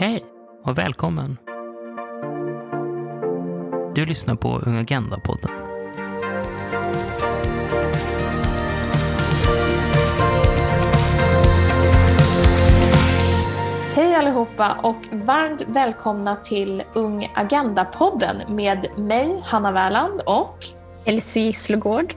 Hej och välkommen! Du lyssnar på Ung Agenda-podden. Hej allihopa och varmt välkomna till Ung Agenda-podden med mig, Hanna Wärland och Elsie Slogård.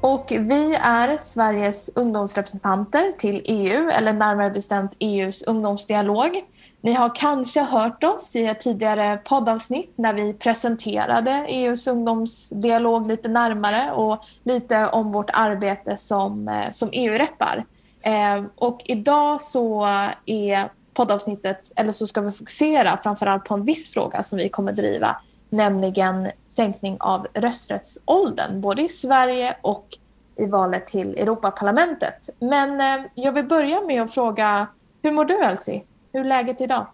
Och vi är Sveriges ungdomsrepresentanter till EU, eller närmare bestämt EUs ungdomsdialog. Ni har kanske hört oss i ett tidigare poddavsnitt när vi presenterade EUs ungdomsdialog lite närmare och lite om vårt arbete som, eh, som EU-reppar. Eh, och idag så är poddavsnittet, eller så ska vi fokusera framförallt på en viss fråga som vi kommer driva, nämligen sänkning av rösträttsåldern, både i Sverige och i valet till Europaparlamentet. Men eh, jag vill börja med att fråga, hur mår du Elsie? Hur är läget idag?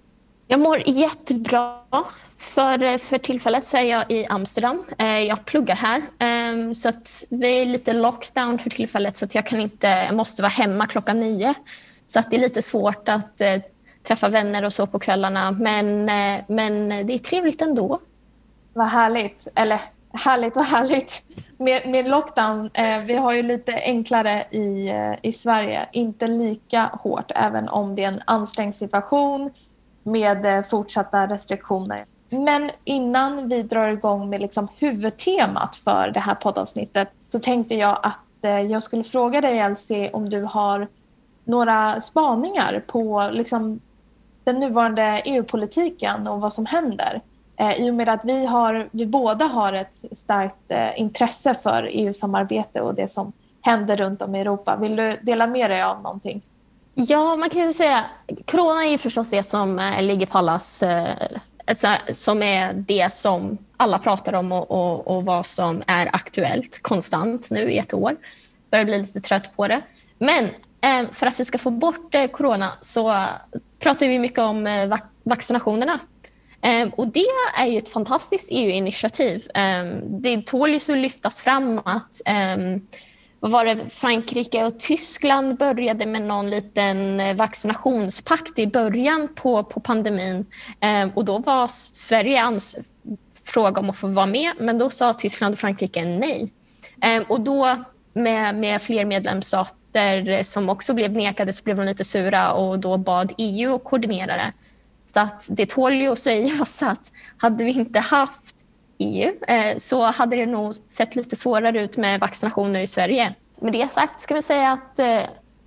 Jag mår jättebra. För, för tillfället så är jag i Amsterdam. Eh, jag pluggar här. Ehm, så att vi är lite lockdown för tillfället så att jag kan inte, jag måste vara hemma klockan nio. Så att det är lite svårt att eh, träffa vänner och så på kvällarna. Men, eh, men det är trevligt ändå. Vad härligt. Eller härligt och härligt. Med, med lockdown, eh, vi har ju lite enklare i, eh, i Sverige. Inte lika hårt, även om det är en ansträngd situation med eh, fortsatta restriktioner. Men innan vi drar igång med liksom huvudtemat för det här poddavsnittet så tänkte jag att eh, jag skulle fråga dig Elsie om du har några spaningar på liksom, den nuvarande EU-politiken och vad som händer. Eh, I och med att vi, har, vi båda har ett starkt eh, intresse för EU-samarbete och det som händer runt om i Europa. Vill du dela med dig av någonting? Ja, man kan säga corona är förstås det som eh, ligger på allas alltså, som är det som alla pratar om och, och, och, vad som är aktuellt konstant nu i ett år. Börjar bli lite trött på det. Men eh, för att vi ska få bort eh, corona så pratar vi mycket om vaccinationerna Ehm, och det är ju ett fantastiskt EU-initiativ. Ehm, det tål ju att lyftas fram att ehm, vad var det, Frankrike och Tyskland började med någon liten eh, vaccinationspakt i början på, på pandemin. och då var Sverige ans fråga om att få vara med, men då sa Tyskland och Frankrike nej. och då med, med fler medlemsstater som också blev nekade så blev de lite sura och då bad EU att koordinera det. Att det tål ju att sägas att hade vi inte haft EU eh, så hade det nog sett lite svårare ut med vaccinationer i Sverige. Med det sagt ska vi säga att eh,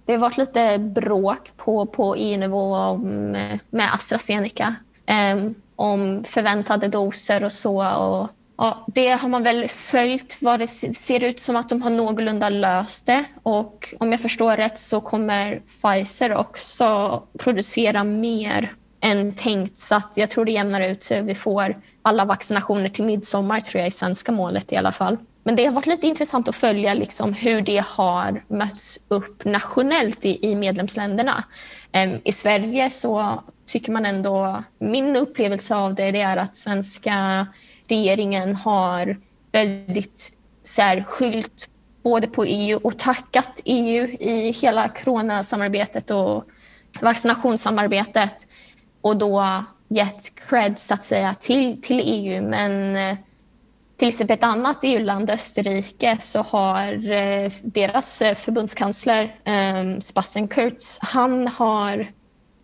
det har varit lite bråk på, på EU-nivå om, eh, med AstraZeneca om förväntade doser och så. Och, ja, det har man väl följt vad det ser ut som att de har någorlunda löst det. Och om jag förstår rätt så kommer Pfizer också producera mer än tänkt. Så att jag tror det jämnar ut sig. Vi får alla vaccinationer till midsommar, tror jag är svenska målet i alla fall. Men det har varit lite intressant att följa liksom hur det har mötts upp nationellt i, i medlemsländerna. Um, I Sverige så tycker man ändå, min upplevelse av det, det är att svenska regeringen har väldigt så här, skylt både på EU och tackat EU i hela coronasamarbetet och vaccinationssamarbetet och då gett cred så att säga till, till EU. Men eh, till exempel ett annat EU-land, Österrike, så har eh, deras eh, förbundskansler ehm, Sebastian Kurz, han har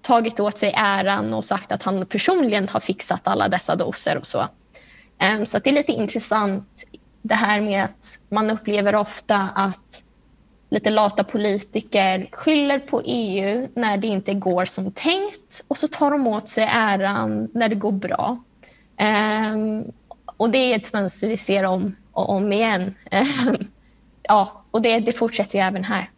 tagit åt sig äran och sagt att han personligen har fixat alla dessa doser och så. Ehm, så det är lite intressant det här med att man upplever ofta att lite lata politiker skyller på EU när det inte går som tänkt och så tar de åt sig äran när det går bra. Um, och det är ett mönster vi ser om och om igen. Ehm, ja, och det, det fortsätter ju även här.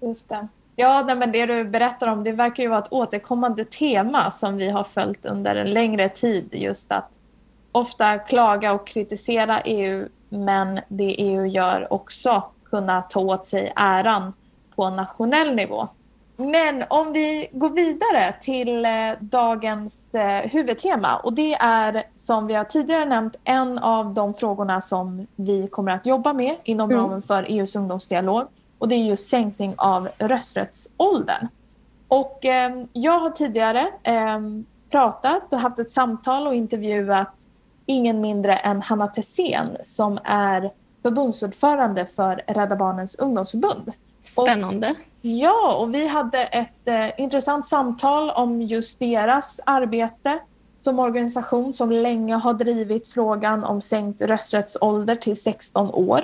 Just det. Ja, men det du berättar om det verkar ju vara ett återkommande tema som vi har följt under en längre tid. Just att ofta klaga och kritisera EU men det EU gör också kunna ta åt sig äran på nationell nivå. Men om vi går vidare till eh, dagens eh, huvudtema och det är som vi har tidigare nämnt en av de frågorna som vi kommer att jobba med inom mm. ramen för EUs ungdomsdialog och det är just sänkning av rösträttsåldern. Och eh, jag har tidigare eh, pratat och haft ett samtal och intervjuat ingen mindre än Hanna Tessén som är förbundsordförande för Rädda Barnens ungdomsförbund. Spännande. Och, ja, och vi hade ett eh, intressant samtal om just deras arbete som organisation som länge har drivit frågan om sänkt rösträttsålder till 16 år.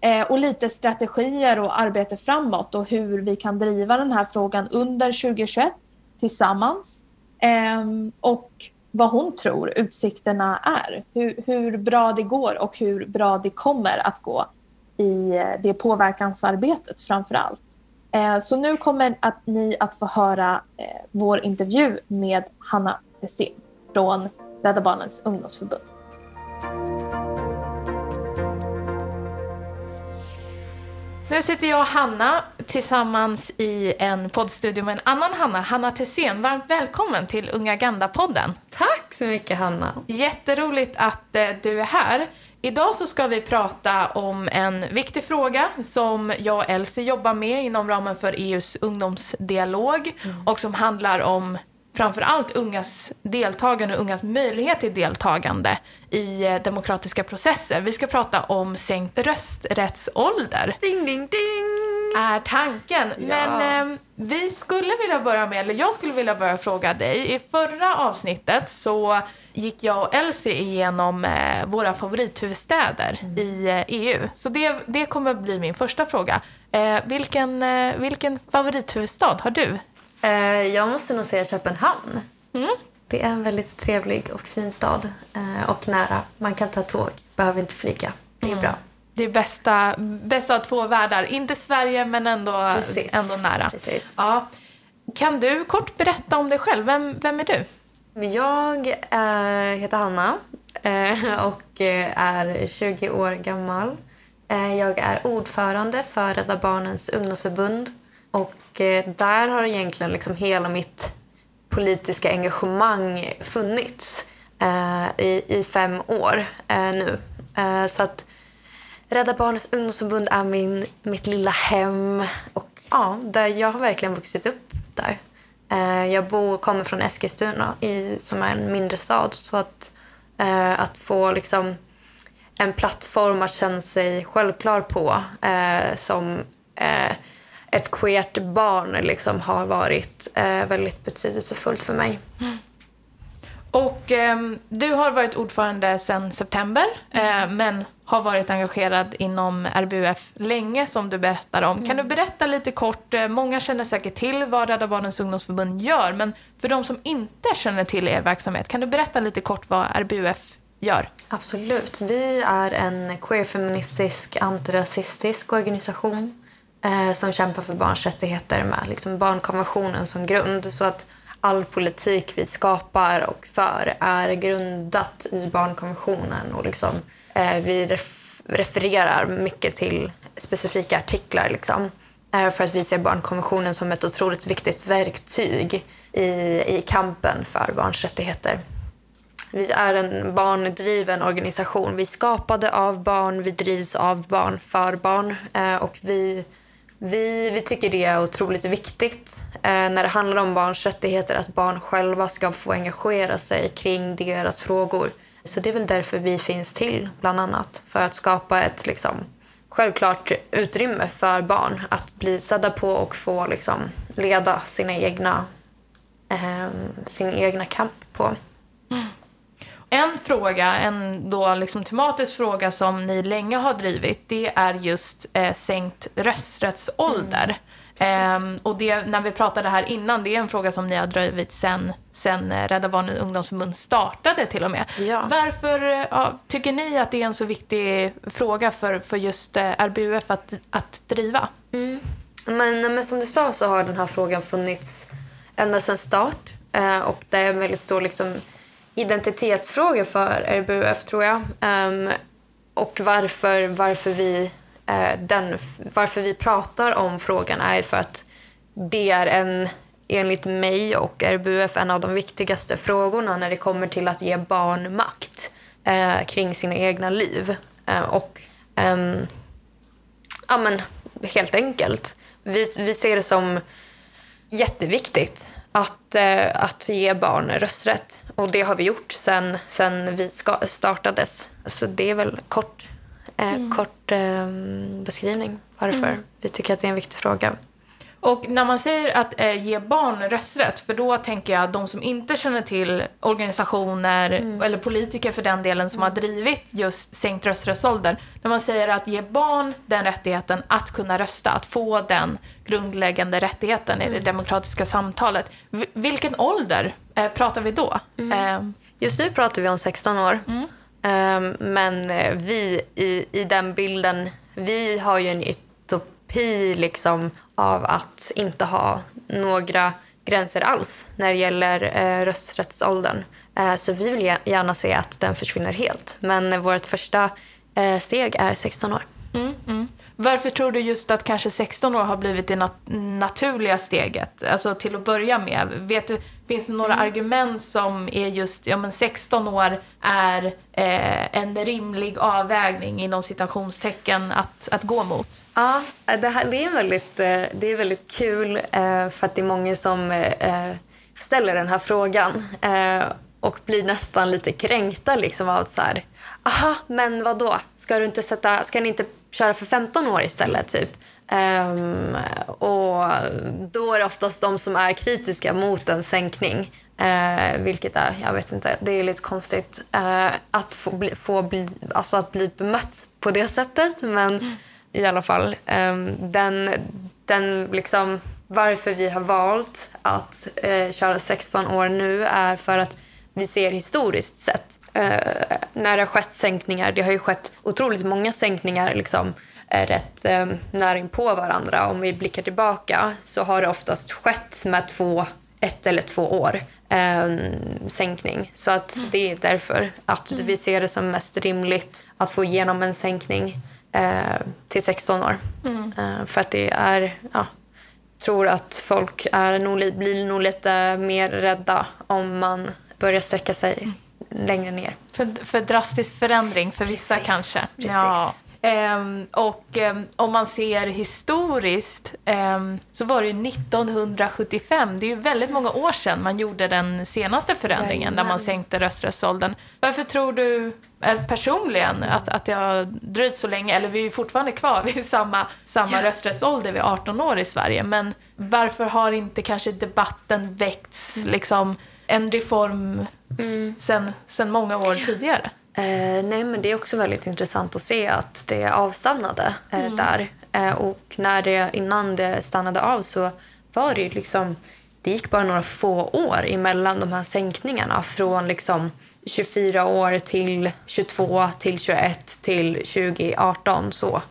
Eh, och lite strategier och arbete framåt och hur vi kan driva den här frågan under 2021 tillsammans. Eh, och vad hon tror utsikterna är. Hur, hur bra det går och hur bra det kommer att gå i eh, det påverkansarbetet framför allt. Eh, så nu kommer att ni att få höra eh, vår intervju med Hanna Tessé från Rädda Barnens ungdomsförbund. Nu sitter jag och Hanna tillsammans i en poddstudio med en annan Hanna, Hanna Tessén. Varmt välkommen till Unga Agenda-podden. Tack så mycket Hanna. Jätteroligt att eh, du är här. Idag så ska vi prata om en viktig fråga som jag och Elsie jobbar med inom ramen för EUs ungdomsdialog mm. och som handlar om framför allt ungas deltagande och ungas möjlighet till deltagande i eh, demokratiska processer. Vi ska prata om sänkt rösträttsålder. Ding, ding, ding! Är tanken. Ja. Men eh, vi skulle vilja börja med, eller jag skulle vilja börja fråga dig. I förra avsnittet så gick jag och Elsie igenom eh, våra favorithuvudstäder mm. i eh, EU. Så det, det kommer bli min första fråga. Eh, vilken, eh, vilken favorithuvudstad har du? Eh, jag måste nog säga Köpenhamn. Mm. Det är en väldigt trevlig och fin stad eh, och nära. Man kan ta tåg, behöver inte flyga. Det är mm. bra. Det är bästa, bästa av två världar. Inte Sverige, men ändå, ändå nära. Precis. Ja. Kan du kort berätta om dig själv? Vem, vem är du? Jag äh, heter Hanna äh, och är 20 år gammal. Äh, jag är ordförande för Rädda Barnens ungdomsförbund och eh, där har egentligen liksom hela mitt politiska engagemang funnits eh, i, i fem år eh, nu. Eh, så att Rädda Barnens ungdomsförbund är min, mitt lilla hem och ja, där jag har verkligen vuxit upp där. Eh, jag bor, kommer från Eskilstuna i, som är en mindre stad så att, eh, att få liksom en plattform att känna sig självklar på eh, som eh, ett queert barn liksom har varit eh, väldigt betydelsefullt för mig. Och eh, du har varit ordförande sedan september eh, men har varit engagerad inom RBUF länge som du berättar om. Mm. Kan du mm. berätta lite kort, eh, många känner säkert till vad Rädda Barnens ungdomsförbund gör men för de som inte känner till er verksamhet, kan du berätta lite kort vad RBUF gör? Absolut. Vi är en queerfeministisk antirasistisk organisation eh, som kämpar för barns rättigheter med liksom barnkonventionen som grund. Så att all politik vi skapar och för är grundat i barnkonventionen och liksom, eh, vi ref refererar mycket till specifika artiklar. Liksom, eh, för att vi ser barnkonventionen som ett otroligt viktigt verktyg i, i kampen för barns rättigheter. Vi är en barndriven organisation. Vi är skapade av barn, vi drivs av barn, för barn. Eh, och vi vi, vi tycker det är otroligt viktigt eh, när det handlar om barns rättigheter att barn själva ska få engagera sig kring deras frågor. Så det är väl därför vi finns till, bland annat. För att skapa ett liksom, självklart utrymme för barn att bli sedda på och få liksom, leda sina egna, eh, sin egna kamp på. Mm. En fråga, en då liksom tematisk fråga som ni länge har drivit, det är just eh, sänkt rösträttsålder. Mm. Eh, och det, när vi pratade här innan, det är en fråga som ni har drivit sen, sen eh, Rädda Barnen ungdomsförbund startade till och med. Ja. Varför ja, tycker ni att det är en så viktig fråga för, för just eh, RBUF att, att driva? Mm. Men, men som du sa så har den här frågan funnits ända sedan start. Eh, och det är en väldigt stor liksom, identitetsfråga för RBUF tror jag. Um, och varför, varför, vi, uh, den, varför vi pratar om frågan är för att det är en, enligt mig och RBUF en av de viktigaste frågorna när det kommer till att ge barn makt uh, kring sina egna liv. Uh, och um, ja, men, helt enkelt. Vi, vi ser det som jätteviktigt att, att ge barn rösträtt. Och det har vi gjort sen, sen vi ska, startades. Så det är väl kort, eh, Mm. kort eh, beskrivning varför vi tycker att det är en viktig fråga. Och när man säger att eh, ge barn rösträtt, för då tänker jag de som inte känner till organisationer eller politiker för den delen som har drivit just sänkt rösträttsålder. När man säger att ge barn den rättigheten att kunna rösta, att få den grundläggande rättigheten i det demokratiska samtalet. V- vilken ålder eh, pratar vi då? Eh, Just nu pratar vi om 16 år. Mm. Ehm, men eh, vi i, i den bilden, vi har ju en utopi liksom av att inte ha några gränser alls när det gäller eh, rösträttsåldern. Eh, så vi vill gärna se att den försvinner helt. Men vårt första eh, steg är 16 år. Mm, mm. Varför tror du just att kanske 16 år har blivit det nat- naturliga steget? Alltså till att börja med. Vet du, finns det några argument som är just, ja men 16 år är eh, en rimlig avvägning inom citationstecken att, att gå mot? Ja, det, här, det, är väldigt, eh, det är väldigt kul eh, för att det är många som eh, ställer den här frågan och blir nästan lite kränkta liksom av så här, aha, men vad då? Ska du inte sätta, ska ni inte köra för 15 år istället typ? Um, och då är det oftast de som är kritiska mot en sänkning. Uh, vilket är, jag vet inte, det är lite konstigt uh, att få bli, få bli, alltså att bli bemött på det sättet. Men mm i alla fall, ehm, den, den liksom, varför vi har valt att eh, köra 16 år nu är för att vi ser historiskt sett eh, när det har skett sänkningar, det har ju skett otroligt många sänkningar liksom, eh, rätt eh, nära in på varandra. Om vi blickar tillbaka så har det oftast skett med två, ett eller två år eh, sänkning. Så att det är därför att vi ser det som mest rimligt att få igenom en sänkning eh, till 16 år. Eh, för att det är, ja, tror att folk är nog, li- blir nog lite mer rädda om man börjar sträcka sig längre ner. För, för drastisk förändring för vissa Precis, kanske. precis. Ja. Ehm, och ehm, om man ser historiskt ehm, så var det ju 1975, det är ju väldigt många år sedan man gjorde den senaste förändringen när man sänkte rösträttsåldern. Varför tror du eh, personligen att, att det har dröjt så länge, eller vi är ju fortfarande kvar vid samma, samma rösträttsålder vid 18 år i Sverige, men varför har inte kanske debatten väckts, liksom en reform mm. sen, sen många år tidigare? Eh, nej, men det är också väldigt intressant att se att det avstannade eh, där. Eh, och när det, innan det stannade av så var det ju liksom... Det gick bara några få år emellan de här sänkningarna. Från liksom 24 år till 22 till 21 till 2018. Så.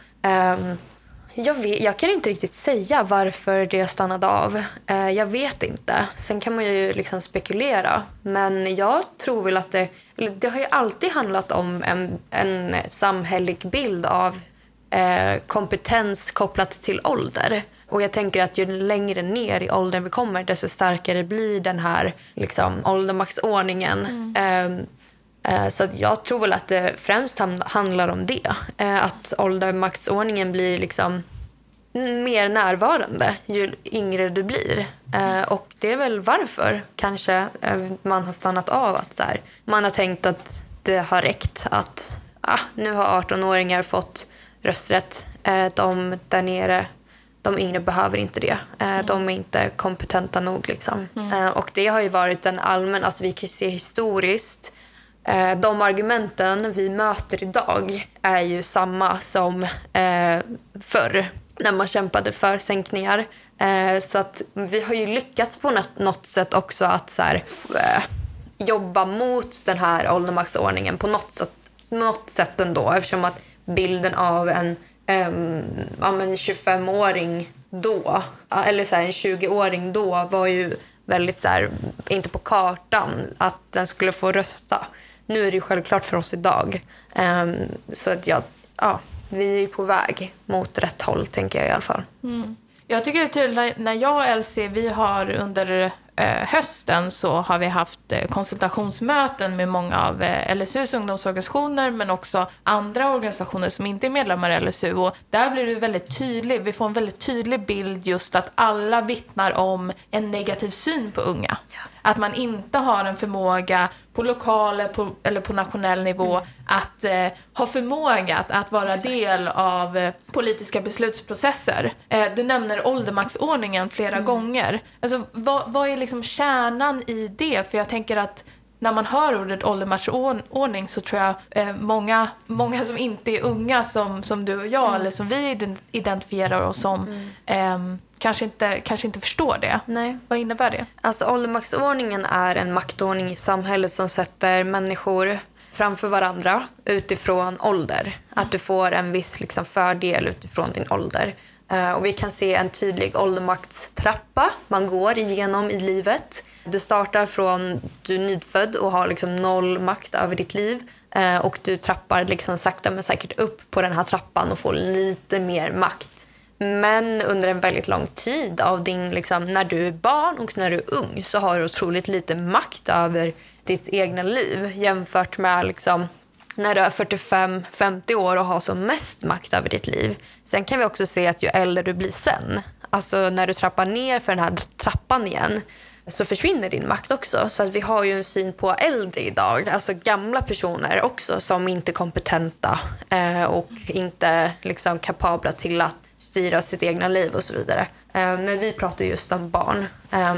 Jag, vet, jag kan inte riktigt säga varför det stannade av. Eh, jag vet inte. Sen kan man ju liksom spekulera. Men jag tror väl att det... Det har ju alltid handlat om en, en samhällelig bild av eh, kompetens kopplat till ålder. Och jag tänker att ju längre ner i åldern vi kommer desto starkare blir den här liksom, åldermaxordningen. Eh, Eh, Så att jag tror väl att det främst handlar om det. Eh, Att åldermaxordningen blir liksom mer närvarande ju yngre du blir. Eh, Och det är väl varför kanske eh, man har stannat av. att så här, Man har tänkt att det har räckt att ah, nu har 18-åringar fått rösträtt. Eh, De där nere de yngre behöver inte det. Eh, De är inte kompetenta nog. Liksom. Eh, Och det har ju varit en allmän... Alltså vi kan ju se historiskt Eh, Eh, de argumenten vi möter idag är ju samma som eh, förr när man kämpade för sänkningar. Eh, så att vi har ju lyckats på något, sätt också att så här, eh, jobba mot den här åldermaxordningen på något sätt, något sätt ändå eftersom att bilden av en ehm, ja, 25-åring då, eller så här, en 20-åring då var ju väldigt så här, inte på kartan att den skulle få rösta. Nu är det ju självklart för oss idag. Um, så att jag, ja, vi är ju på väg mot rätt håll, tänker jag i alla fall. Mm. Jag tycker det är tydligt när- jag och Elsie, vi har under hösten så har vi haft eh, konsultationsmöten med många av eh, LSUs ungdomsorganisationer men också andra organisationer som inte är medlemmar i LSU. Och där blir det väldigt tydligt, vi får en väldigt tydlig bild just att alla vittnar om en negativ syn på unga. Att man inte har en förmåga på lokal eller på nationell nivå mm. Att eh, ha förmåga att, att vara Exakt. del av eh, politiska beslutsprocesser. Eh, du nämner åldermaktsordningen flera mm. gånger. Alltså, vad, vad är liksom kärnan i det? För jag tänker att när man hör ordet åldermatchordning så tror jag eh, många, många som inte är unga som, som du och jag mm. eller som vi identifierar oss som mm. eh, kanske, inte, kanske inte förstår det. Nej. Vad innebär det? Alltså åldermaktsordningen är en maktordning i samhället som sätter människor framför varandra utifrån ålder. Att du får en viss liksom, fördel utifrån din ålder. Eh, och vi kan se en tydlig åldermaktstrappa man går igenom i livet. Du startar från du är nyfödd och har liksom noll makt över ditt liv. Eh, och du trappar liksom sakta men säkert upp på den här trappan och får lite mer makt. Men under en väldigt lång tid av din, liksom, när du är barn och när du är ung så har du otroligt lite makt över ditt egna liv jämfört med liksom, när du är 45-50 år och har som mest makt över ditt liv. Sen kan vi också se att ju äldre du blir sen, alltså när du trappar ner för den här trappan igen, så försvinner din makt också. Så att vi har ju en syn på äldre idag, alltså gamla personer också som inte är kompetenta eh, och inte liksom kapabla till att styra sitt egna liv och så vidare. Eh, men vi pratar just om barn. Eh,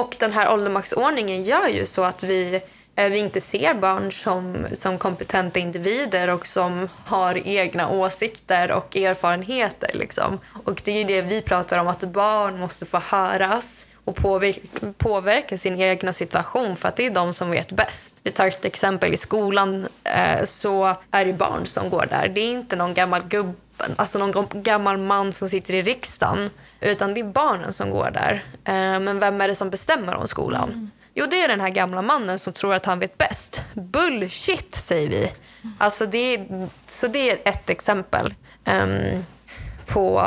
och den här åldermaxordningen gör ju så att vi eh, vi inte ser barn som, som kompetenta individer och som har egna åsikter och erfarenheter. Liksom. Och det är ju det vi pratar om, att barn måste få höras och påverka, påverka sin egna situation för att det är de som vet bäst. Vi tar ett exempel i skolan eh, så är det barn som går där. Det är inte någon gammal gubbe alltså någon gammal man som sitter i riksdagen utan det är barnen som går där. Eh, men vem är det som bestämmer om skolan? Mm. Jo, det är den här gamla mannen som tror att han vet bäst. Bullshit, säger vi. Alltså det är, så det är ett exempel um, på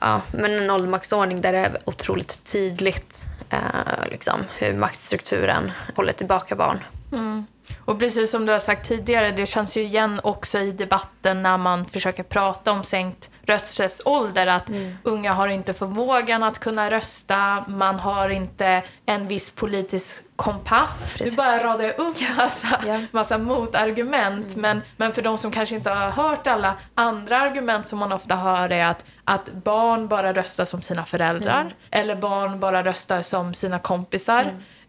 ja, men en åldermaxordning där det är otroligt tydligt uh, liksom, hur maktstrukturen håller tillbaka barn. Mm. Och precis som du har sagt tidigare, det känns ju igen också i debatten när man försöker prata om sänkt rösträttsålder att mm. unga har inte förmågan att kunna rösta, man har inte en viss politisk kompass. Precis. Du bara radar upp massa, ja. massa motargument mm. men, men för de som kanske inte har hört alla andra argument som man ofta hör är att, att barn bara röstar som sina föräldrar mm. eller barn bara röstar som sina kompisar.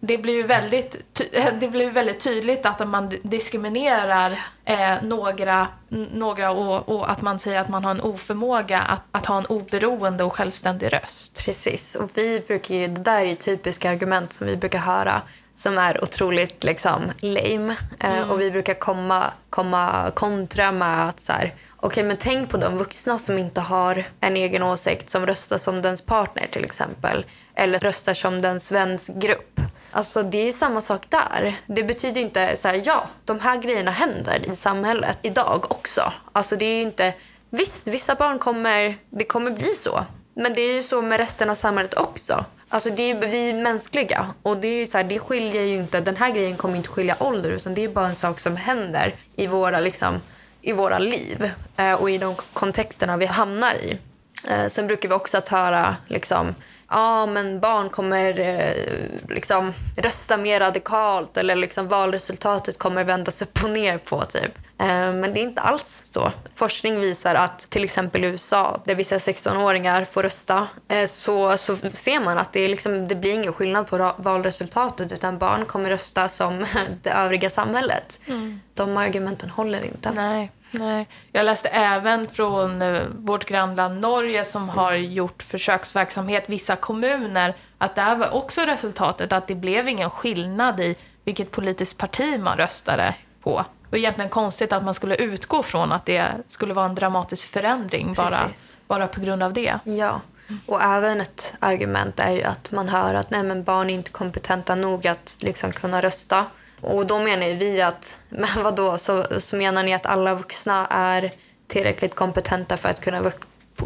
Det blir ju väldigt, det blir väldigt tydligt att man diskriminerar eh, några, några och, och, att man säger att man har en oförmåga att, att ha en oberoende och självständig röst. Precis, och vi brukar ju, det där är ju typiska argument som vi brukar höra som är otroligt liksom lame. Eh, mm. och vi brukar komma, komma kontra med att så här, okay, men tänk på de vuxna som inte har en egen åsikt, som röstar som dens partner till exempel. Eller röstar som dens väns grupp. Alltså det är samma sak där. Det betyder inte så här, ja, de här grejerna händer i samhället idag också. Alltså det är inte, visst, vissa barn kommer, det kommer bli så. Men det är ju så med resten av samhället också. Alltså det är, vi är mänskliga och det, är så här, det skiljer ju inte, den här grejen kommer inte skilja ålder utan det är bara en sak som händer i våra, liksom, i våra liv eh, och i de kontexterna vi hamnar i. Eh, sen brukar vi också att höra liksom, ja men barn kommer eh, liksom rösta mer radikalt eller liksom valresultatet kommer vändas upp och ner på typ. Eh, men det är inte alls så. Forskning visar att till exempel i USA där vissa 16-åringar får rösta eh, så, så ser man att det, liksom, det blir ingen skillnad på valresultatet utan barn kommer rösta som det övriga samhället. Mm. De argumenten håller inte. Nej. Nej. Jag läste även från eh, vårt grannland Norge som har gjort försöksverksamhet, vissa kommuner, att där var också resultatet att det blev ingen skillnad i vilket politiskt parti man röstade på. Och egentligen konstigt att man skulle utgå från att det skulle vara en dramatisk förändring bara, bara på grund av det. Ja, och även ett argument är ju att man hör att nej, men barn är inte kompetenta nog att liksom kunna rösta. Och då menar vi att, men vadå, så, så menar ni att alla vuxna är tillräckligt kompetenta för att kunna,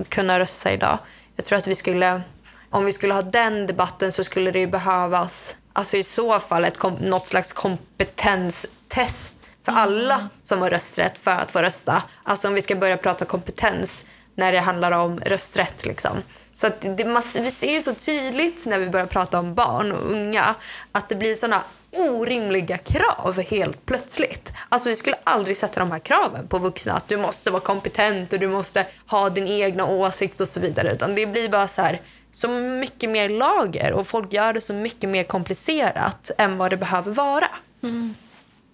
kunna rösta idag? Jag tror att vi skulle om vi skulle ha den debatten så skulle det ju behövas, alltså i så fall ett, något slags kompetenstest för alla som har rösträtt för att få rösta. Alltså om vi ska börja prata kompetens när det handlar om rösträtt. Liksom. Så att det, vi ser ju så tydligt när vi börjar prata om barn och unga att det blir såna orimliga krav helt plötsligt. Alltså vi skulle aldrig sätta de här kraven på vuxna att du måste vara kompetent och du måste ha din egna åsikt och så vidare. Utan det blir bara så här så mycket mer lager och folk gör det så mycket mer komplicerat än vad det behöver vara. Mm.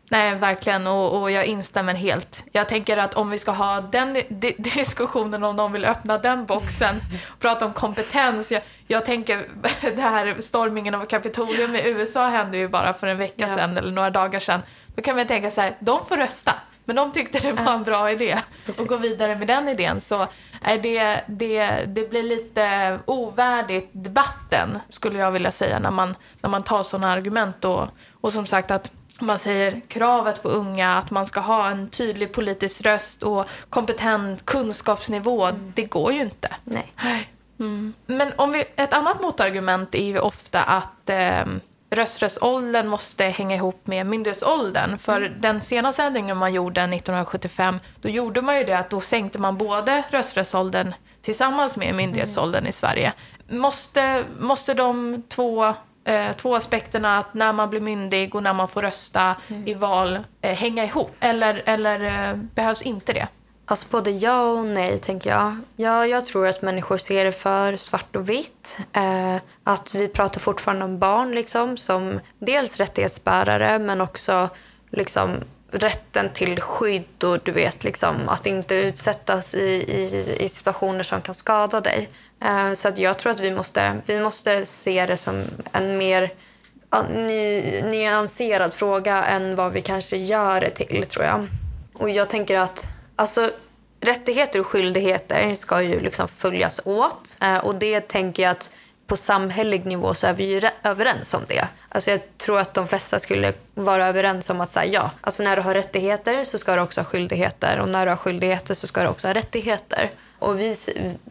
Nej, verkligen. Och, och jag instämmer helt. Jag tänker att om vi ska ha den di diskussionen, om någon vill öppna den boxen och prata om kompetens. Jag, jag tänker, det här stormingen av Kapitolium i USA hände ju bara för en vecka Ja. sedan eller några dagar sedan. Då kan man tänka så här, de får rösta. Men de tyckte det var en bra idé Precis. och gå vidare med den idén. Så är det, det, det blir lite ovärdigt debatten skulle jag vilja säga när man, när man tar sådana argument. Och, och som sagt att man säger kravet på unga att man ska ha en tydlig politisk röst och kompetent kunskapsnivå. Det går ju inte. Nej. Mm. Men om vi, ett annat motargument är ju ofta att eh, rösträttsåldern måste hänga ihop med myndighetsåldern. För den senaste ändringen man gjorde 1975, då gjorde man ju det att då sänkte man både rösträttsåldern tillsammans med myndighetsåldern i Sverige. Måste, måste de två, eh, två aspekterna, att när man blir myndig och när man får rösta i val, eh, hänga ihop? Eller, eller eh, behövs inte det? Alltså både ja och nej, tänker jag. Ja, jag tror att människor ser det för svart och vitt. Eh, att vi pratar fortfarande om barn liksom, som dels rättighetsbärare men också liksom, rätten till skydd och du vet, liksom, att inte utsättas i, i, i situationer som kan skada dig. Eh, så att jag tror att vi måste, vi måste se det som en mer ny, nyanserad fråga än vad vi kanske gör det till, tror jag. Och jag tänker att alltså, rättigheter och skyldigheter ska ju liksom följas åt. Eh, och det tänker jag att på samhällelig nivå så är vi ju re- överens om det. Alltså jag tror att de flesta skulle vara överens om att säga ja. Alltså när du har rättigheter så ska du också ha skyldigheter och när du har skyldigheter så ska du också ha rättigheter. Och vi,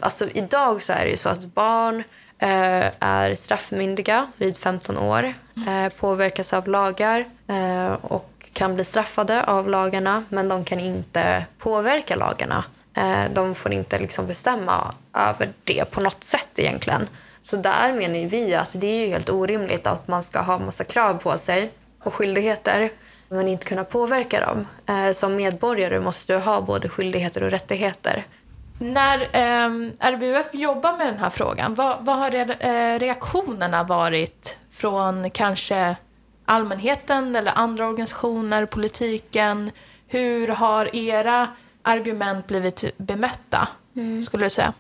alltså idag så är det ju så att barn eh, är straffmyndiga vid 15 år, eh, påverkas av lagar eh, och kan bli straffade av lagarna men de kan inte påverka lagarna. Eh, de får inte liksom bestämma över det på något sätt egentligen. Så där menar vi att det är ju helt orimligt att man ska ha massa krav på sig och skyldigheter men inte kunna påverka dem. Eh, som medborgare måste du ha både skyldigheter och rättigheter. När eh, RBUF jobbar med den här frågan, vad, vad har re, eh, reaktionerna varit från kanske allmänheten eller andra organisationer, politiken? Hur har era argument blivit bemötta, skulle du säga?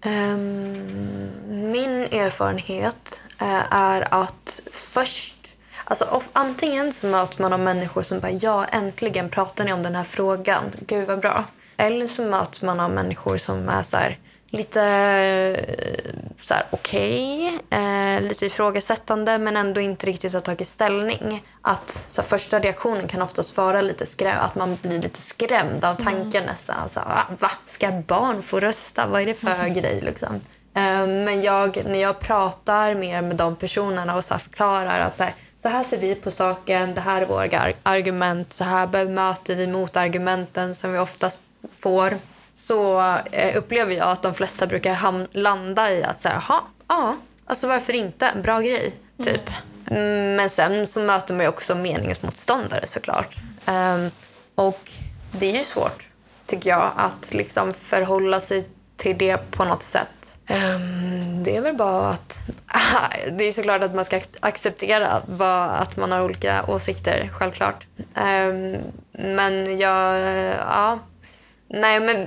Ehm, min erfarenhet eh, är att först... Alltså, antingen så möter man av människor som bara ja, äntligen pratar ni om den här frågan. Gud vad bra. Eller så möter man av människor som är så här, lite eh, så här, okej, eh, lite ifrågasättande men ändå inte riktigt har tagit ställning. Att så här, första reaktionen kan oftast vara lite skräm, att man blir lite skrämd av tanken nästan. Så här, va? Ska barn få rösta? Vad är det för grej liksom? Eh, Men jag, när jag pratar mer med de personerna och så här förklarar att så här, så här ser vi på saken, det här är våra ar- argument, så här bemöter vi motargumenten som vi oftast får så eh, upplever jag att de flesta brukar landa i att så här, "Jaha, ja, alltså varför inte? Bra grej, typ. Mm, Men sen så möter man ju också meningsmotståndare såklart. Ehm, och det är ju svårt, tycker jag, att liksom förhålla sig till det på något sätt. Ehm, det är väl bara att... det är såklart att man ska acceptera vad, att man har olika åsikter, självklart. Ehm, men jag... Ja, Nej, men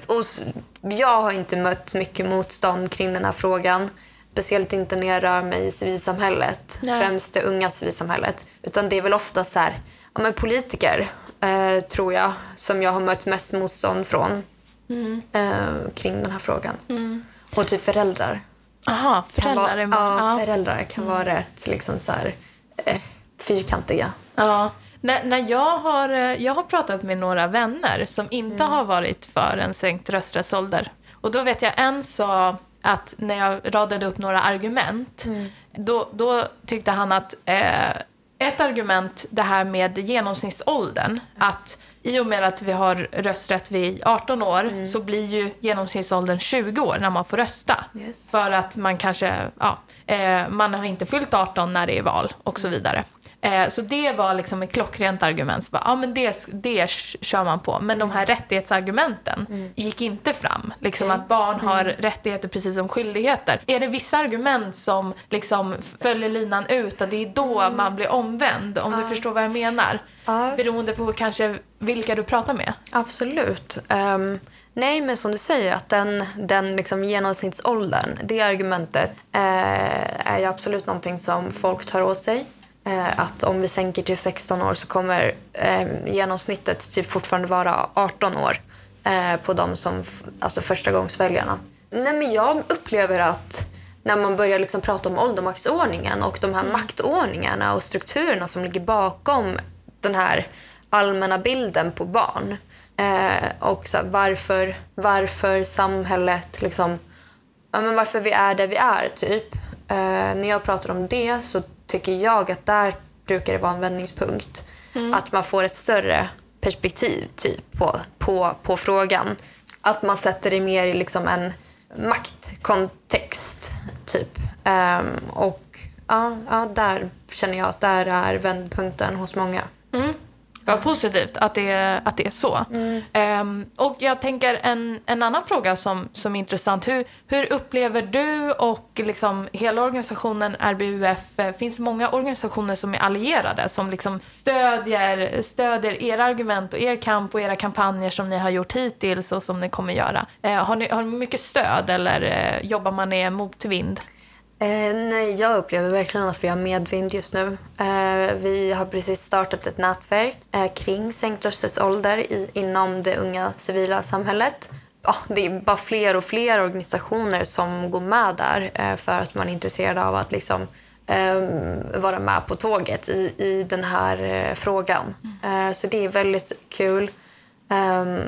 jag har inte mött mycket motstånd kring den här frågan. Speciellt inte när jag rör mig i civilsamhället, Nej. främst det unga civilsamhället. Utan det är väl ofta så här, ja, men politiker, eh, tror jag, som jag har mött mest motstånd från eh, kring den här frågan. Och typ föräldrar. Aha, Kan föräldrar är vara, ja, föräldrar kan vara rätt liksom så här, eh, fyrkantiga. Ja. När, när jag, har, eh, jag har pratat med några vänner som inte har varit för en sänkt rösträttsålder. Och då vet jag en sa, att när jag radade upp några argument, då, då tyckte han att eh, ett argument, det här med genomsnittsåldern, att i och med att vi har rösträtt vid 18 år så blir ju genomsnittsåldern 20 år när man får rösta. Yes. För att man kanske, ja, eh, man har inte fyllt 18 när det är val och så vidare. Eh, så det var liksom ett klockrent argument. Så bara, ja, men det, det kör man på. Men de här rättighetsargumenten gick inte fram. Liksom att barn har rättigheter precis som skyldigheter. Är det vissa argument som liksom följer linan ut och det är då man blir omvänd? Om du förstår vad jag menar. Ja. Beroende på kanske vilka du pratar med. Absolut. Ehm, nej, men som du säger, att den, den liksom genomsnittsåldern, det argumentet eh, är ju absolut någonting som folk tar åt sig. Eh, att om vi sänker till 16 år så kommer eh, genomsnittet typ fortfarande vara 18 år eh, på de som, alltså förstagångsväljarna. Nej, men jag upplever att när man börjar liksom prata om åldermaktsordningen och de här maktordningarna och strukturerna som ligger bakom den här allmänna bilden på barn. Eh, och så här, varför, varför samhället, liksom, ja, men varför vi är där vi är, typ. När jag pratar om det så tycker jag att där brukar det vara en vändningspunkt. Att man får ett större perspektiv typ, på, på, på frågan. Att man sätter det mer i liksom en maktkontext. Typ. Ehm, och ja, ja, där känner jag att där är vändpunkten hos många. Mm. Ja, positivt att det, att det är så. Ehm, och jag tänker en, en annan fråga som, som är intressant. Hur, hur upplever du och liksom hela organisationen RBUF, eh, finns det många organisationer som är allierade som liksom stödjer, stödjer era argument och er kamp och era kampanjer som ni har gjort hittills och som ni kommer göra? Eh, har, ni, har ni mycket stöd eller eh, jobbar man er motvind? Eh, nej, jag upplever verkligen att vi har medvind just nu. Eh, vi har precis startat ett nätverk eh, kring sänkt rösträttsålder i, inom det unga civila samhället. Ja, det är bara fler och fler organisationer som går med där eh, för att man är intresserad av att liksom, eh, vara med på tåget i, i den här eh, frågan. Eh, så det är väldigt kul. Ehm,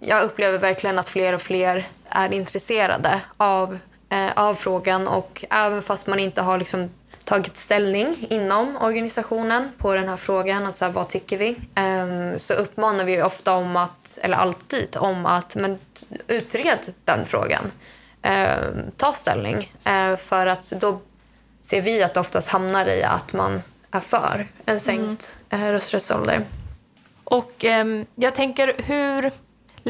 jag upplever verkligen att fler och fler är intresserade av, eh, av frågan och även fast man inte har liksom tagit ställning inom organisationen på den här frågan, att så här, vad tycker vi? Ehm, så uppmanar vi ofta om att, eller alltid om att men, utred den frågan. Ehm, ta ställning. Eh, för att då ser vi att det oftast hamnar i att man är för en sänkt eh, rösträttsålder. Och ehm, jag tänker hur,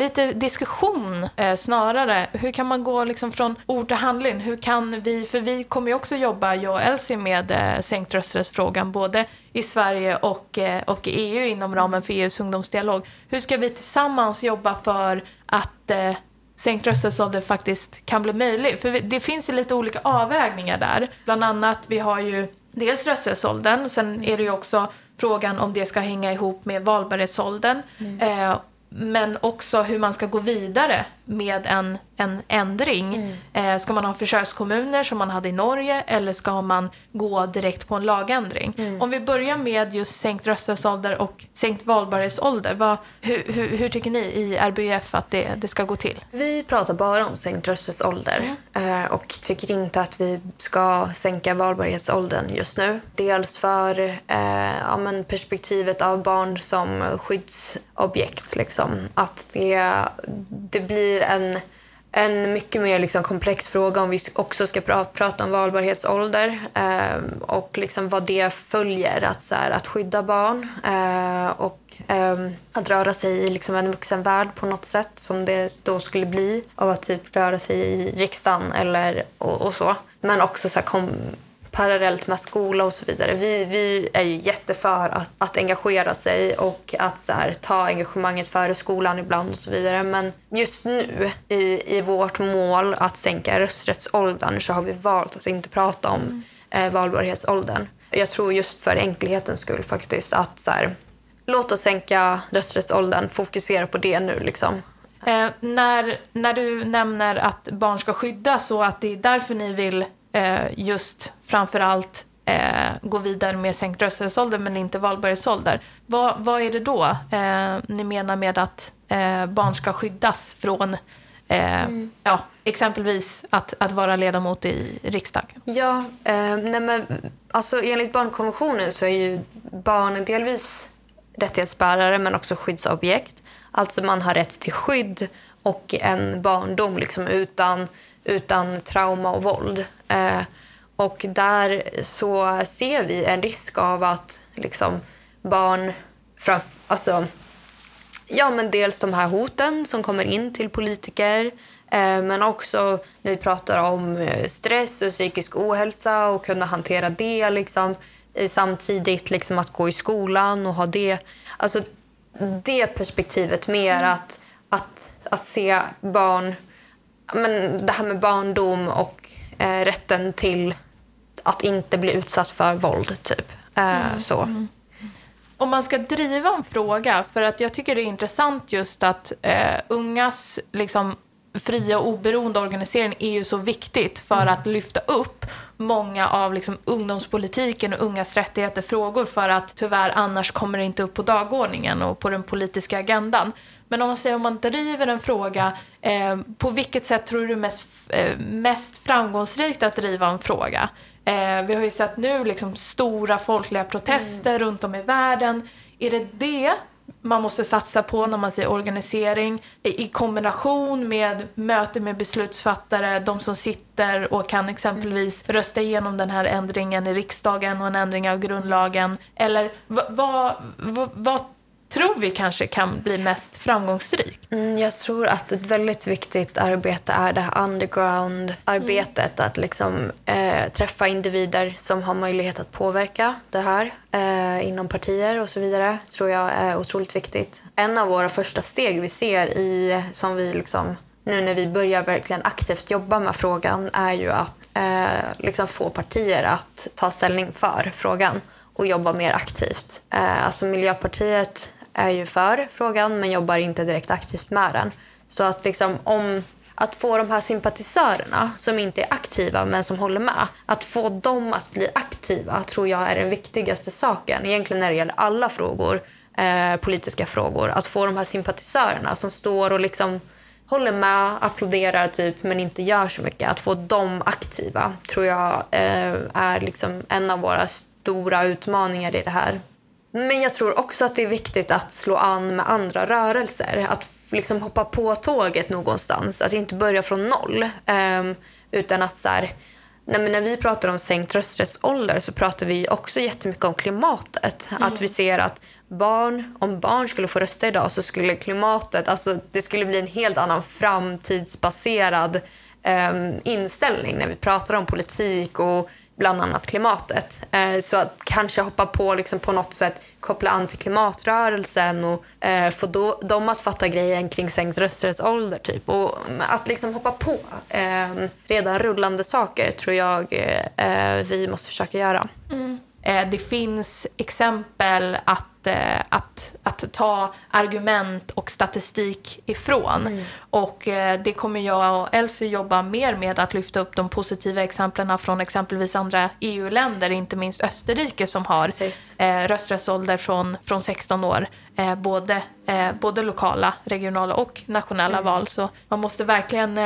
lite diskussion eh, snarare, hur kan man gå liksom från ord till handling? Hur kan vi, för vi kommer ju också jobba, jag och Elsie, med eh, sänkt rösträttsfrågan både i Sverige och, eh, och i EU inom ramen för EUs ungdomsdialog. Hur ska vi tillsammans jobba för att eh, sänkt rösträttsålder faktiskt kan bli möjlig? För vi- det finns ju lite olika avvägningar där. Bland annat, vi har ju dels rösträttsåldern, sen är det ju också frågan om det ska hänga ihop med valbarhetsåldern. Eh, men också hur man ska gå vidare med en, en ändring. Eh, ska man ha försökskommuner som man hade i Norge eller ska man gå direkt på en lagändring? Om vi börjar med just sänkt rösträttsålder och sänkt valbarhetsålder. Vad, hur, hur, hur tycker ni i RBUF att det, det ska gå till? Vi pratar bara om sänkt rösträttsålder eh, och tycker inte att vi ska sänka valbarhetsåldern just nu. Dels för eh, ja, men perspektivet av barn som skyddsobjekt. Liksom. Att det, det blir en, en mycket mer liksom komplex fråga om vi också ska pra, prata om valbarhetsålder eh, och liksom vad det följer. Att, så här, att skydda barn eh, och eh, att röra sig i liksom en vuxen värld på något sätt som det då skulle bli av att typ röra sig i riksdagen eller och, och så. Men också så här, kom, parallellt med skola och så vidare. Vi, vi är ju jätteför att, att engagera sig och att så här, ta engagemanget före skolan ibland och så vidare. Men just nu i, i vårt mål att sänka rösträttsåldern så har vi valt att inte prata om eh, valbarhetsåldern. Jag tror just för enkelhetens skull faktiskt att så här, låt oss sänka rösträttsåldern, fokusera på det nu liksom. Eh, när, när du nämner att barn ska skyddas och att det är därför ni vill eh, just framför allt eh, gå vidare med sänkt rösträttsålder men inte valbarhetsålder. Vad, vad är det då eh, ni menar med att eh, barn ska skyddas från eh, ja, exempelvis att, att vara ledamot i riksdagen? Ja, eh, nej men, alltså, enligt barnkonventionen så är ju barn delvis rättighetsbärare men också skyddsobjekt. Alltså man har rätt till skydd och en barndom liksom, utan, utan trauma och våld. Eh, och där så ser vi en risk av att liksom, barn... Alltså, ja, men dels de här hoten som kommer in till politiker eh, men också när vi pratar om eh, stress och psykisk ohälsa och kunna hantera det. Liksom, samtidigt liksom, att gå i skolan och ha det. Alltså, det perspektivet mer mm. att, att, att se barn... Men det här med barndom och eh, rätten till att inte bli utsatt för våld. typ. Eh, mm. så. Mm. Om man ska driva en fråga, för att jag tycker det är intressant just att eh, ungas liksom, fria och oberoende organisering är ju så viktigt för mm. att lyfta upp många av liksom, ungdomspolitiken och ungas rättigheter frågor för att tyvärr annars kommer det inte upp på dagordningen och på den politiska agendan. Men om man säger om man driver en fråga, eh, på vilket sätt tror du mest, eh, mest framgångsrikt att driva en fråga? Eh, vi har ju sett nu liksom stora folkliga protester mm. runt om i världen. Är det det man måste satsa på när man säger organisering i kombination med möte med beslutsfattare, de som sitter och kan exempelvis rösta igenom den här ändringen i riksdagen och en ändring av grundlagen? Eller vad, vad, vad tror vi kanske kan bli mest framgångsrikt? Mm, jag tror att ett väldigt viktigt arbete är det här underground-arbetet. Mm. Att liksom, eh, träffa individer som har möjlighet att påverka det här eh, inom partier och så vidare. tror jag är otroligt viktigt. En av våra första steg vi ser i, som vi liksom, nu när vi börjar verkligen aktivt jobba med frågan är ju att eh, liksom få partier att ta ställning för frågan och jobba mer aktivt. Eh, alltså Miljöpartiet är ju för frågan men jobbar inte direkt aktivt med den. Så att, liksom, om, att få de här sympatisörerna som inte är aktiva men som håller med, att få dem att bli aktiva tror jag är den viktigaste saken. Egentligen när det gäller alla frågor, eh, politiska frågor. Att få de här sympatisörerna som står och liksom håller med, applåderar typ, men inte gör så mycket. Att få dem aktiva tror jag eh, är liksom en av våra stora utmaningar i det här. Men jag tror också att det är viktigt att slå an med andra rörelser. Att liksom hoppa på tåget någonstans. Att inte börja från noll. Um, utan att så här, när vi pratar om sänkt rösträttsålder så pratar vi också jättemycket om klimatet. Mm. Att vi ser att barn, om barn skulle få rösta idag så skulle klimatet, alltså det skulle bli en helt annan framtidsbaserad um, inställning när vi pratar om politik och bland annat klimatet. Eh, så att kanske hoppa på liksom på något sätt, koppla an till klimatrörelsen och eh, få då, dem att fatta grejen kring sänkt rösträttsålder. Typ. Och mm, att liksom hoppa på eh, redan rullande saker tror jag eh, vi måste försöka göra. Mm. Det finns exempel att Eh, att, att ta argument och statistik ifrån. Mm. Och eh, det kommer jag och Elsie jobba mer med att lyfta upp de positiva exemplen från exempelvis andra EU-länder, inte minst Österrike som har Precis. Eh, rösträttsålder från, från 16 år. både, både lokala, regionala och nationella mm. val. Så man måste verkligen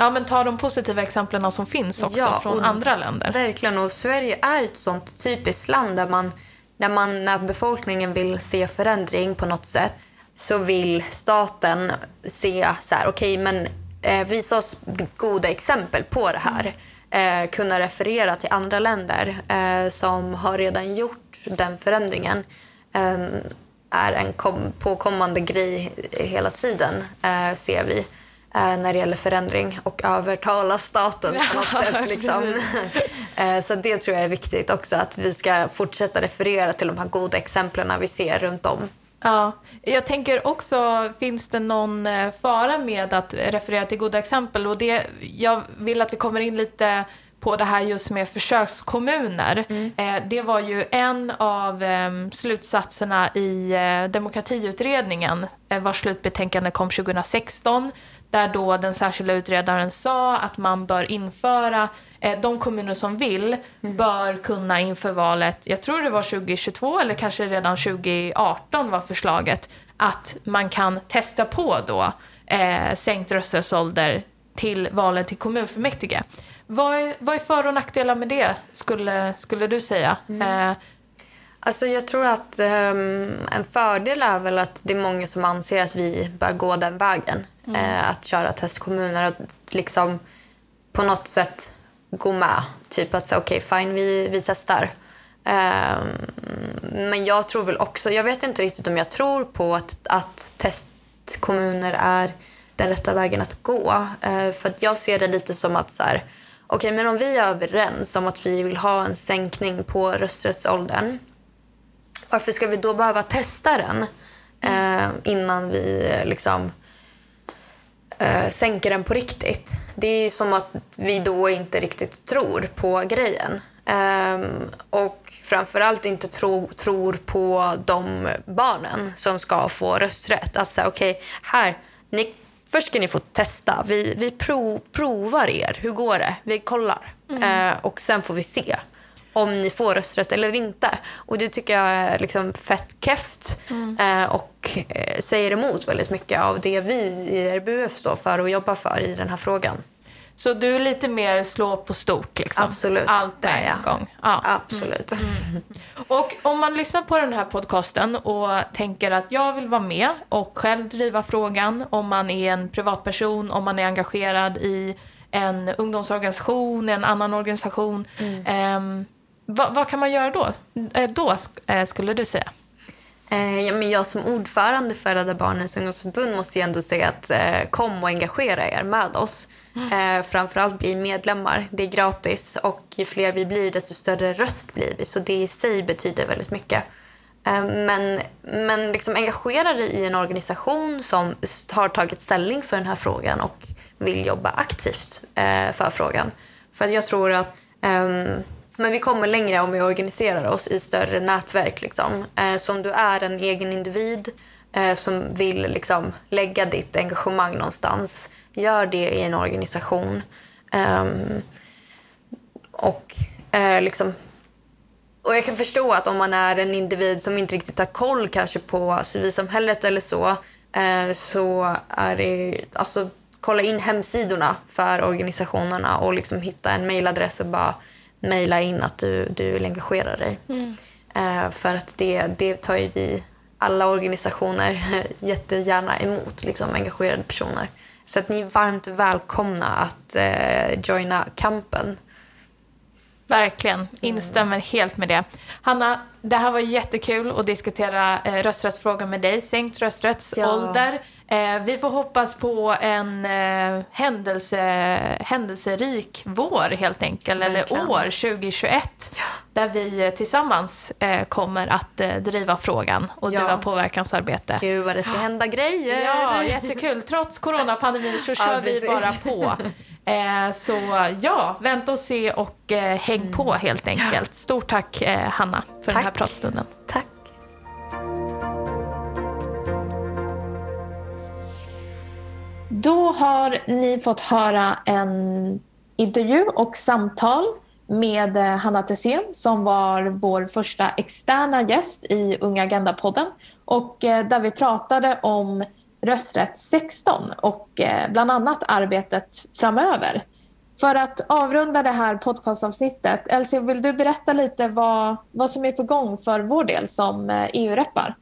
Ja, men ta de positiva exemplen som finns också ja, från andra länder. Verkligen, och Sverige är ett sånt typiskt land där man när, man, när befolkningen vill se förändring på något sätt så vill staten se så här, okej okay, men eh, visa oss goda exempel på det här. Eh, kunna referera till andra länder eh, som har redan gjort den förändringen eh, är en kom, påkommande grej hela tiden, eh, ser vi. Eh, när det gäller förändring och övertala staten på något sätt. Liksom. Eh, så det tror jag är viktigt också, att vi ska fortsätta referera till de här goda exemplen vi ser runt om. Ja, jag tänker också, finns det någon eh, fara med att referera till goda exempel? Och det, jag vill att vi kommer in lite på det här just med försökskommuner. Mm. det var ju en av ehm, slutsatserna i demokratiutredningen vars slutbetänkande kom 2016 där då den särskilda utredaren sa att man bör införa, eh, de kommuner som vill mm. bör kunna inför valet, jag tror det var 2022 eller kanske redan 2018 var förslaget, att man kan testa på då eh, sänkt rösträttsålder till valen till kommunfullmäktige. Vad är, vad är för och nackdelar med det, skulle, skulle du säga? Eh, Alltså jag tror att ehm, en fördel är väl att det är många som anser att vi bör gå den vägen. Eh, att köra testkommuner och liksom på något sätt gå med. Typ att säga okej fine vi, vi testar. Ehm, men jag tror väl också, jag vet inte riktigt om jag tror på att, att testkommuner är den rätta vägen att gå. Eh, för att jag ser det lite som att så här, okej men om vi är överens om att vi vill ha en sänkning på rösträttsåldern varför ska vi då behöva testa den eh, innan vi eh, liksom eh, sänker den på riktigt? Det är som att vi då inte riktigt tror på grejen. Eh, och framförallt inte tro, tror på de barnen som ska få rösträtt. Att säga okej, okay, här, ni, först ska ni få testa. Vi, vi prov, provar er. Hur går det? Vi kollar. Eh, och sen får vi se om ni får rösträtt eller inte. Och det tycker jag är liksom fett keft eh, och eh, säger emot väldigt mycket av det vi i RBUF står för och jobbar för i den här frågan. så du är lite mer slå på stort liksom? Absolut, Allt det är jag. gång. Ja. Absolut. Och om man lyssnar på den här podcasten och tänker att jag vill vara med och själv driva frågan, om man är en privatperson, om man är engagerad i en ungdomsorganisation, en annan organisation. ehm, vad, vad kan man göra då? Eh, Då, eh, skulle du säga? Eh, ja, men jag som ordförande för Rädda Barnens ungdomsförbund måste ju ändå säga att eh, kom och engagera er med oss. Eh, framförallt bli medlemmar. Det är gratis och ju fler vi blir desto större röst blir vi. Så det i sig betyder väldigt mycket. Eh, men men liksom engagera dig i en organisation som har tagit ställning för den här frågan och vill jobba aktivt eh, för frågan. För jag tror att ehm, men vi kommer längre om vi organiserar oss i större nätverk. Liksom. Eh, så om du är en egen individ eh, som vill liksom, lägga ditt engagemang någonstans, gör det i en organisation. Ehm, och eh, liksom och jag kan förstå att om man är en individ som inte riktigt har koll kanske på civilsamhället eller så, så är det, alltså kolla in hemsidorna för organisationerna och liksom hitta en mailadress och bara mejla in att du, du vill engagera dig. Eh, för att det, det tar ju vi, alla organisationer, jättegärna emot, liksom engagerade personer. Så att ni är varmt välkomna att eh, joina kampen. Verkligen, instämmer helt med det. Hanna, det här var jättekul att diskutera eh, rösträttsfrågan med dig, sänkt rösträttsålder. Eh, vi får hoppas på en eh, händelse, händelserik vår helt enkelt, Verkligen. eller år 2021. Där vi eh, tillsammans eh, kommer att eh, driva frågan och Ja. driva påverkansarbete. Gud vad det ska hända grejer! Ja, jättekul. Trots coronapandemin så kör Ja, vi bara på. Eh, så ja, vänta och se och häng på helt enkelt. Stort tack Hanna för den här Tack. pratstunden. Tack. Då har ni fått höra en intervju och samtal med eh, Hanna Tessén som var vår första externa gäst i Unga Agenda-podden och eh, där vi pratade om rösträtt 16 och eh, bland annat arbetet framöver. För att avrunda det här podcastavsnittet, Elsie, vill du berätta lite vad, vad som är på gång för vår del som EU-reppar?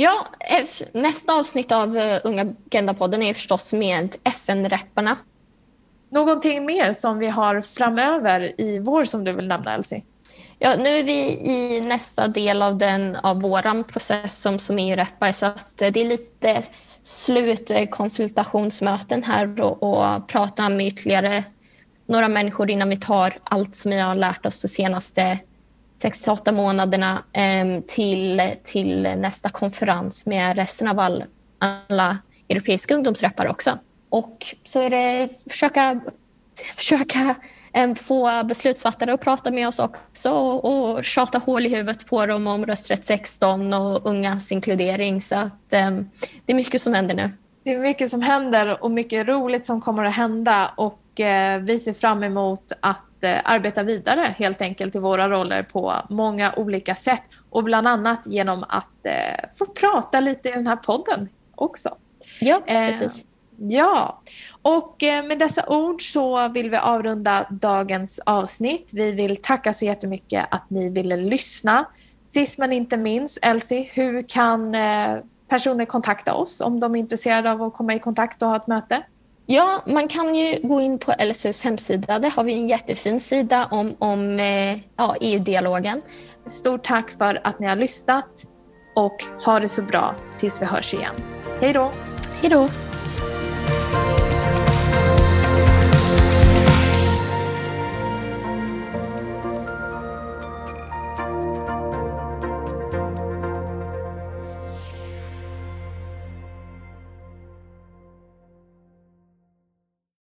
Ja, F- nästa avsnitt av eh, Unga Agenda-podden är förstås med FN-repparna. Någonting mer som vi har framöver i vår som du vill nämna, Elsie? Ja, nu är vi i nästa del av, den, av vår process som, som EU-reppar så att eh, det är lite slutkonsultationsmöten här och, och prata med ytterligare några människor innan vi tar allt som vi har lärt oss de senaste 68 månaderna eh, till, till nästa konferens med resten av all, alla europeiska ungdomsreppare också. Och så är det försöka, försöka eh, få beslutsfattare att prata med oss också och, och tjata hål i huvudet på dem om rösträtt 16 och ungas inkludering. Så att, eh, det är mycket som händer nu. Det är mycket som händer och mycket roligt som kommer att hända och vi ser fram emot att eh, arbeta vidare helt enkelt i våra roller på många olika sätt och bland annat genom att eh, få prata lite i den här podden också. Ja, Eh, precis. Ja, och eh, med dessa ord så vill vi avrunda dagens avsnitt. Vi vill tacka så jättemycket att ni ville lyssna. Sist men inte minst, Elsie, hur kan eh, personer kontakta oss om de är intresserade av att komma i kontakt och ha ett möte? Ja, man kan ju gå in på LSUs hemsida. Där har vi en jättefin sida om, om eh, ja, EU-dialogen. Stort tack för att ni har lyssnat och ha det så bra tills vi hörs igen. Hej då! Hej då!